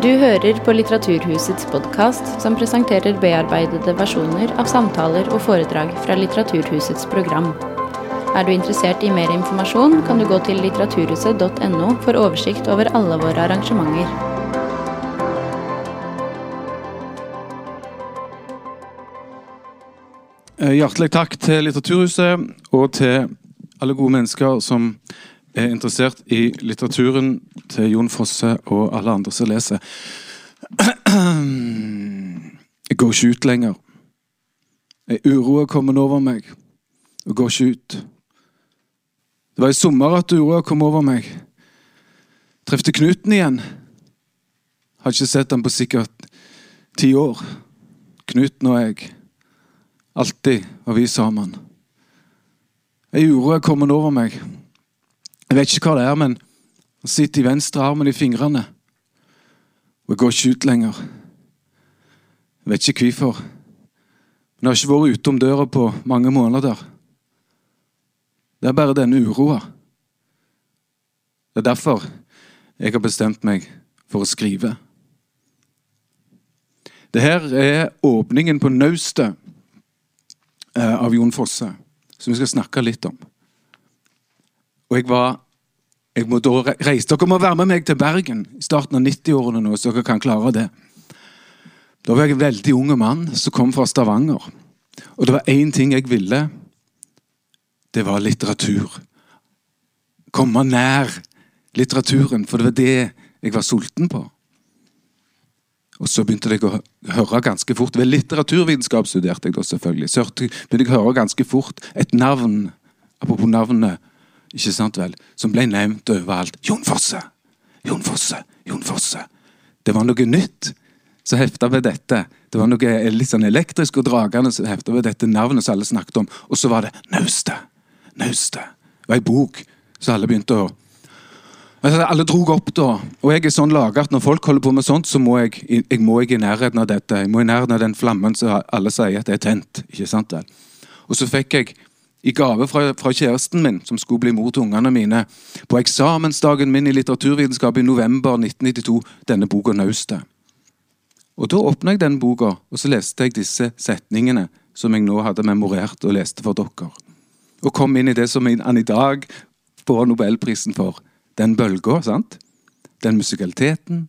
Du hører på Litteraturhusets podkast, som presenterer bearbeidede versjoner av samtaler og foredrag fra Litteraturhusets program. Er du interessert i mer informasjon, kan du gå til litteraturhuset.no for oversikt over alle våre arrangementer. Eh, Hjertelig takk til Litteraturhuset og til alle gode mennesker som er interessert i litteraturen til Jon Fosse og alle andre som leser. Jeg går ikke ut lenger. Ei uro er kommet over meg og går ikke ut. Det var i sommer at uroa kom over meg. Trefte Knuten igjen. Har ikke sett han på sikkert ti år. Knuten og jeg. Alltid var vi sammen. Ei uro er kommet over meg. Jeg vet ikke hva det er, men han sitter i venstre armen i fingrene. Og jeg går ikke ut lenger. Jeg vet ikke hvorfor. Men jeg har ikke vært ute om døra på mange måneder. Det er bare denne uroa. Det er derfor jeg har bestemt meg for å skrive. Det her er åpningen på naustet eh, av Jon Fosse, som vi skal snakke litt om. Og jeg var jeg må da reise. Dere må være med meg til Bergen i starten av 90-årene nå, så dere kan klare det. Da var jeg en veldig ung mann som kom fra Stavanger. Og det var én ting jeg ville. Det var litteratur. Komme nær litteraturen, for det var det jeg var sulten på. Og så begynte jeg å høre ganske fort Ved litteraturvitenskap studerte jeg da selvfølgelig. Så begynte jeg å høre ganske fort et navn, apropos navnet ikke sant vel, som ble nevnt overalt. Jon Fosse! Jon Fosse! Jon Fosse! Det var noe nytt som hefta ved dette. Det var noe litt sånn elektrisk og dragende som hefta ved dette navnet som alle snakket om. Og så var det Naustet. Naustet. Det var ei bok som alle begynte å altså, Alle drog opp da. Og jeg er sånn laga at når folk holder på med sånt, så må jeg, jeg, må jeg i nærheten av dette. Jeg må i nærheten av den flammen som alle sier at det er tent. ikke sant vel? Og så fikk jeg i gave fra, fra, kjæresten min, som skulle bli mor til ungene mine, på eksamensdagen min i litteraturvitenskap i november 1992, denne boka 'Naustet'. Og Da åpna jeg denne boka, og så leste jeg disse setningene som jeg nå hadde memorert og leste for dere. Og kom inn i det som han i dag får Nobelprisen for. Den bølga, sant? Den musikaliteten,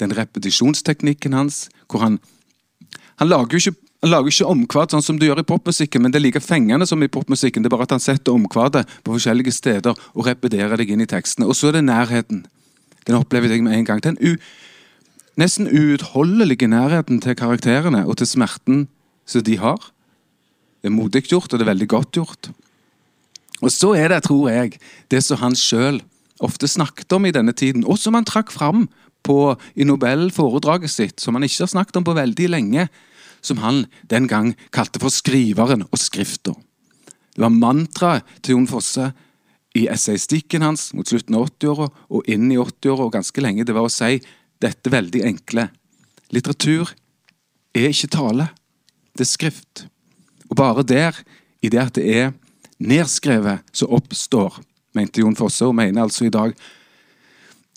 den repetisjonsteknikken hans, hvor han Han lager jo ikke han lager ikke omkvad sånn som du gjør i popmusikken, men det er like fengende som i popmusikken. Det er bare at han setter omkvadet på forskjellige steder og repeterer deg inn i tekstene. Og så er det nærheten. Den opplever jeg med en gang. Den u, nesten uutholdelige nærheten til karakterene og til smerten som de har. Det er modig gjort, og det er veldig godt gjort. Og så er det, tror jeg, det som han sjøl ofte snakket om i denne tiden, og som han trakk fram på, i Nobel-foredraget sitt, som han ikke har snakket om på veldig lenge som han den gang kalte for skriveren og skrifta. Det var mantraet til Jon Fosse i essaystikken hans mot slutten av 80-åra og inn i 80-åra og ganske lenge. Det var å si dette veldig enkle. Litteratur er ikke tale, det er skrift. Og bare der, i det at det er nedskrevet, så oppstår, mente Jon Fosse, og mener altså i dag,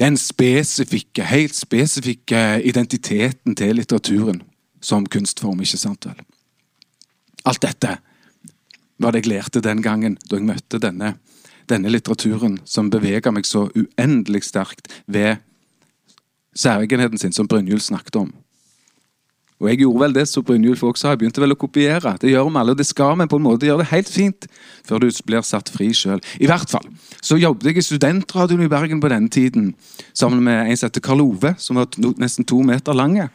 den spesifikke, helt spesifikke identiteten til litteraturen som kunstform. ikke sant vel? Alt dette var det jeg lærte den gangen da jeg møtte denne, denne litteraturen som beveget meg så uendelig sterkt ved særegenheten sin, som Brynjulf snakket om. Og jeg gjorde vel det som Brynjulf også sa, jeg begynte vel å kopiere. Det gjør vi alle, og det skal vi på en måte gjøre det helt fint før du blir satt fri sjøl. I hvert fall så jobbet jeg i studentradioen i Bergen på denne tiden sammen med en som heter Karl Ove, som var nesten to meter lange.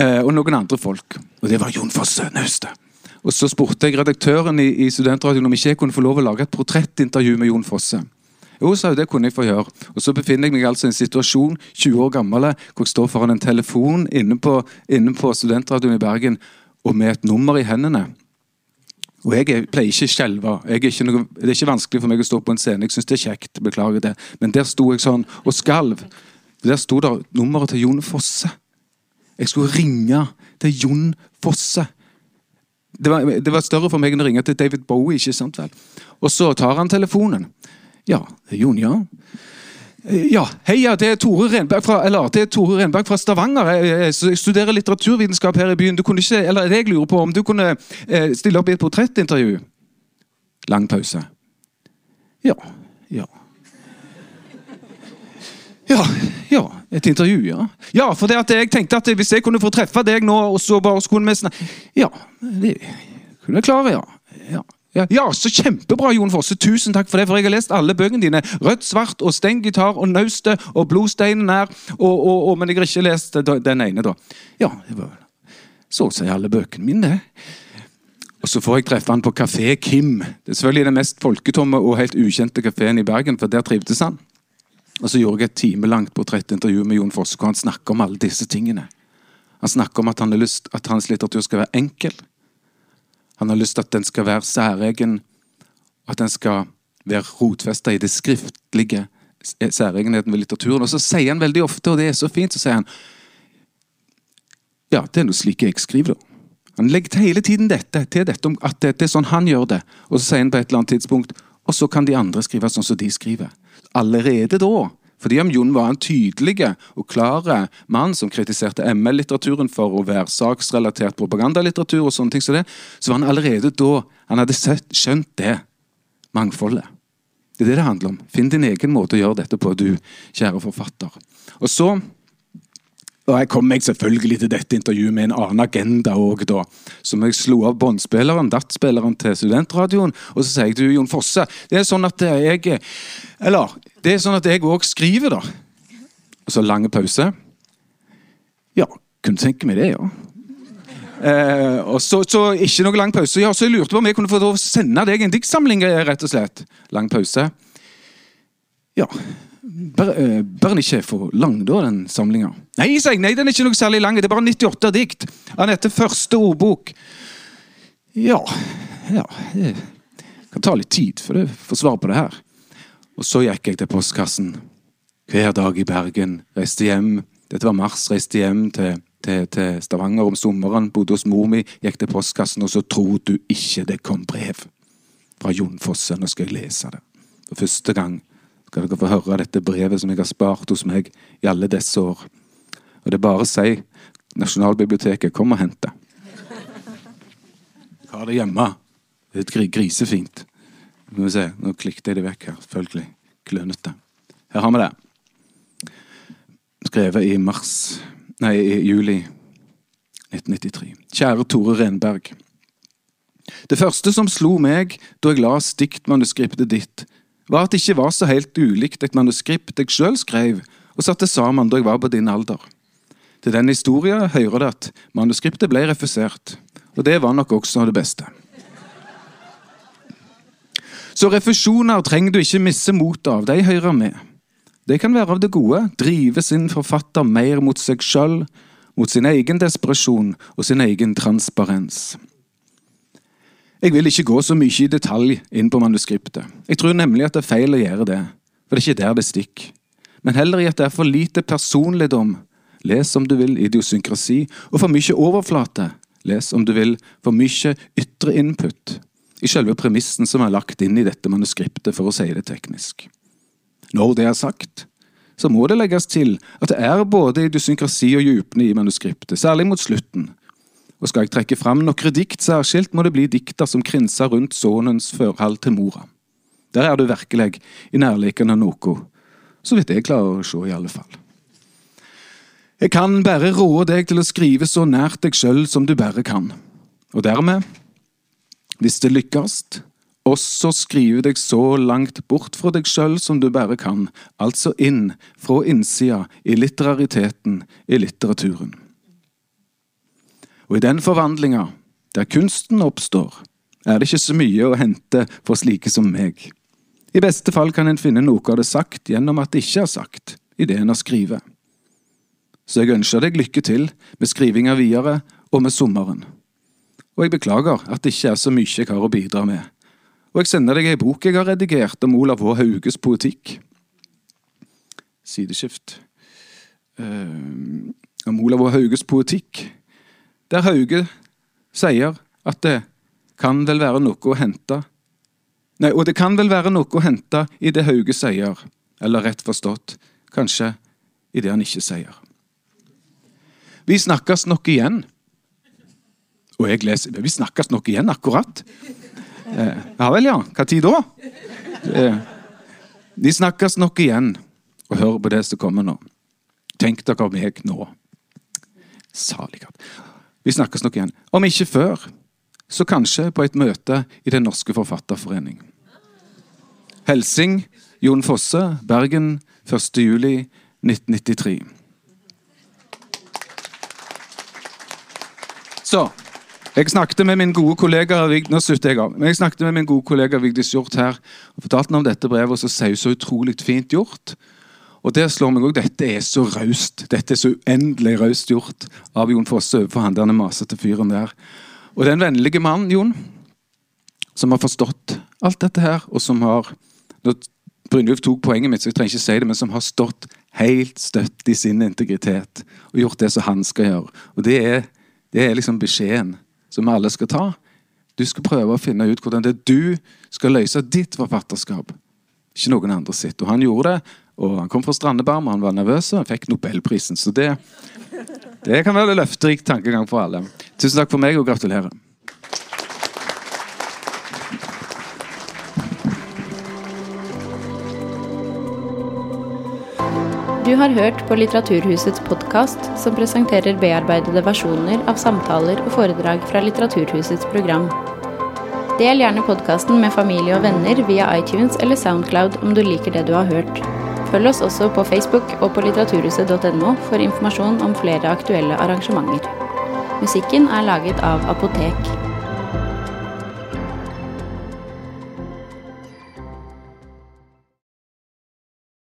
Eh, og noen andre folk. Og det var Jon Fosse Naustet. Og så spurte jeg redaktøren i, i Studentradioen om ikke jeg kunne få lov å lage et portrettintervju med Jon Fosse. Jo, sa hun, det kunne jeg få gjøre. Og Så befinner jeg meg altså i en situasjon 20 år gammel, hvor jeg står foran en telefon inne på, inne på Studentradioen i Bergen og med et nummer i hendene. Og Jeg pleier ikke å skjelve. Det er ikke vanskelig for meg å stå på en scene. Jeg syns det er kjekt. Beklager det. Men der sto jeg sånn og skalv. Der sto der nummeret til Jon Fosse. Jeg skulle ringe til Jon Fosse. Det var, det var, større for meg enn å ringe til David Bowie. ikke sant vel? Og så tar han telefonen. Ja, det er Jon, ja. Ja, heia, det er Tore Renberg fra, eller, det er Tore Renberg fra Stavanger. Jeg, jeg, jeg studerer litteraturvitenskap her i byen. Du kunne ikke, eller Jeg lurer på om du kunne eh, stille opp i et portrettintervju. Lang pause. Ja. Ja. Ja, ja, et intervju, ja. Ja, for det at jeg tenkte at hvis jeg kunne få treffe deg nå, og så bare skulle vi snakke Ja, det kunne jeg klare, ja. ja. Ja, ja, så kjempebra, Jon Fosse. Tusen takk for det. For jeg har lest alle bøkene dine. Rødt, svart og stengitar og naustet og blodsteinen her. Og, og, og, men jeg har ikke lest den ene, da. Ja, det var så å si alle bøkene mine, det. Og så får jeg treffe han på Kafé Kim. Det er selvfølgelig den mest folketomme og helt ukjente kafeen i Bergen, for der trivdes han. Og så gjorde jeg et timelangt portrettintervju med Jon Fosse, hvor han snakker om alle disse tingene. Han snakker om at, han har lyst, at hans litteratur skal være enkel han har lyst til at den skal være særegen, at den skal være rotfesta i det skriftlige, særegenheten ved litteraturen. Og så sier han veldig ofte, og det er så fint, så sier han Ja, det er noe slik jeg skriver, da. Han legger hele tiden dette til dette om at det, det, er sånn han gjør det. Og så sier han på et eller annet tidspunkt og så kan de andre skrive sånn som de skriver. Allerede da fordi om Jon var en tydelig og klar mann som kritiserte ML-litteraturen for å være saksrelatert propagandalitteratur, og sånne ting som det, så var han allerede da Han hadde sett, skjønt det mangfoldet. Det er det det handler om. Finn din egen måte å gjøre dette på, du kjære forfatter. Og så og Jeg kom meg selvfølgelig til dette intervjuet med en annen agenda òg, da. Som jeg slo av båndspilleren, DAT-spilleren til studentradioen, og så sier jeg til Jon Fosse Det er sånn at jeg Eller, det er sånn at jeg òg skriver, da. Og så lange pause. Ja, kunne tenke meg det, ja. Eh, og så, så, ikke noe lang pause. Ja, så jeg lurte på om jeg kunne få sende deg en diktsamling, rett og slett. Lang pause. Ja. Bør, eh, bør den ikke for lang, da, den samlinga? Nei, sa jeg, nei, den er ikke noe særlig lang. Det er bare 98 dikt Han heter første ordbok. Ja, ja Det kan ta litt tid for å få svar på det her. Og så gikk jeg til postkassen. Hver dag i Bergen. Reiste hjem. Dette var mars. Reiste hjem til, til, til Stavanger om sommeren. Bodde hos mor mi. Gikk til postkassen, og så tror du ikke det kom brev fra Jon Fosse. Nå skal jeg lese det. For første gang skal dere få høre dette brevet som jeg har spart hos meg i alle disse år. Og det er bare å si Nasjonalbiblioteket, kom og hent det. Har det hjemme. Det er grisefint. Nå, se, nå klikket jeg det vekk her. Selvfølgelig. Klønete. Her har vi det. Skrevet i mars Nei, i juli 1993. Kjære Tore Renberg. Det første som slo meg da jeg las diktmanuskriptet ditt, var at det ikke var så helt ulikt et manuskript jeg sjøl skrev og satte sammen da jeg var på din alder. Til den historien hører det at manuskriptet ble refusert, og det var nok også det beste. Så refusjoner trenger du ikke misse motet av, de hører med. Det kan være av det gode, drive sin forfatter mer mot seg sjøl, mot sin egen desperasjon og sin egen transparens. Jeg vil ikke gå så mye i detalj inn på manuskriptet. Jeg tror nemlig at det er feil å gjøre det, for det er ikke der det stikker. Men heller i at det er for lite personligdom. Les om du vil idiosynkrasi, og for mye overflate. Les om du vil for mye ytre input. I selve premissen som er lagt inn i dette manuskriptet, for å si det teknisk. Når det er sagt, så må det legges til at det er både idiosynkrasi og djupne i manuskriptet, særlig mot slutten, og skal jeg trekke fram noen dikt særskilt, må det bli dikter som krinser rundt sønnens forhold til mora. Der er du virkelig i nærliggende noe, så vidt jeg klarer å se, i alle fall. Jeg kan bare råde deg til å skrive så nært deg sjøl som du bare kan, og dermed, hvis det lykkes, også skrive deg så langt bort fra deg sjøl som du bare kan, altså inn fra innsida i litterariteten, i litteraturen. Og i den forvandlinga, der kunsten oppstår, er det ikke så mye å hente for slike som meg. I beste fall kan en finne noe av det sagt gjennom at det ikke er sagt, i det en har skrevet. Så jeg ønsker deg lykke til med skrivinga videre og med sommeren. Og jeg beklager at det ikke er så mye jeg har å bidra med. Og jeg sender deg ei bok jeg har redigert om Olav H. Hauges poetikk. Sideskift. Uh, om Olav H. Hauges poetikk der Hauge sier at det kan vel være noe å hente Nei, og det kan vel være noe å hente i det Hauge sier, eller rett forstått, kanskje i det han ikke sier. Vi snakkes nok igjen. Og jeg leser Vi snakkes nok igjen, akkurat. Eh, ja vel, ja. Hva tid da? Eh, vi snakkes nok igjen. Og hør på det som kommer nå. Tenk dere meg nå. Salighet. Vi snakkes nok igjen. Om ikke før, så kanskje på et møte i Den norske forfatterforening. Helsing Jon Fosse, Bergen 1. juli 1993. Så jeg snakket med min gode kollega nå jeg av. Men jeg snakket med min gode kollega Vigdis Hjort her og fortalte om dette brevet, og så sier hun så utrolig fint gjort. Og det slår meg også, Dette er så raust. Dette er så uendelig raust gjort av Jon Fosse overfor han der masete fyren der. Og det er en vennlig mann, Jon, som har forstått alt dette her, og som har nå Brynjulf tok poenget mitt, så jeg trenger ikke si det, men som har stått helt støtt i sin integritet og gjort det som han skal gjøre. Og Det er, det er liksom beskjeden som alle skal ta. Du skal prøve å finne ut hvordan det er du skal løse ditt forfatterskap. Ikke noen andre sitt. Og han gjorde det. Og Han kom fra Strandebarm, han var nervøs og han fikk Nobelprisen. Så det, det kan være en løfterik tankegang for alle. Tusen takk for meg, og gratulerer. Du har hørt på Litteraturhusets podkast, som presenterer bearbeidede versjoner av samtaler og foredrag fra Litteraturhusets program. Del gjerne podkasten med familie og venner via iTunes eller Soundcloud om du liker det du har hørt. Følg oss også på Facebook og på litteraturhuset.no for informasjon om flere aktuelle arrangementer. Musikken er laget av Apotek.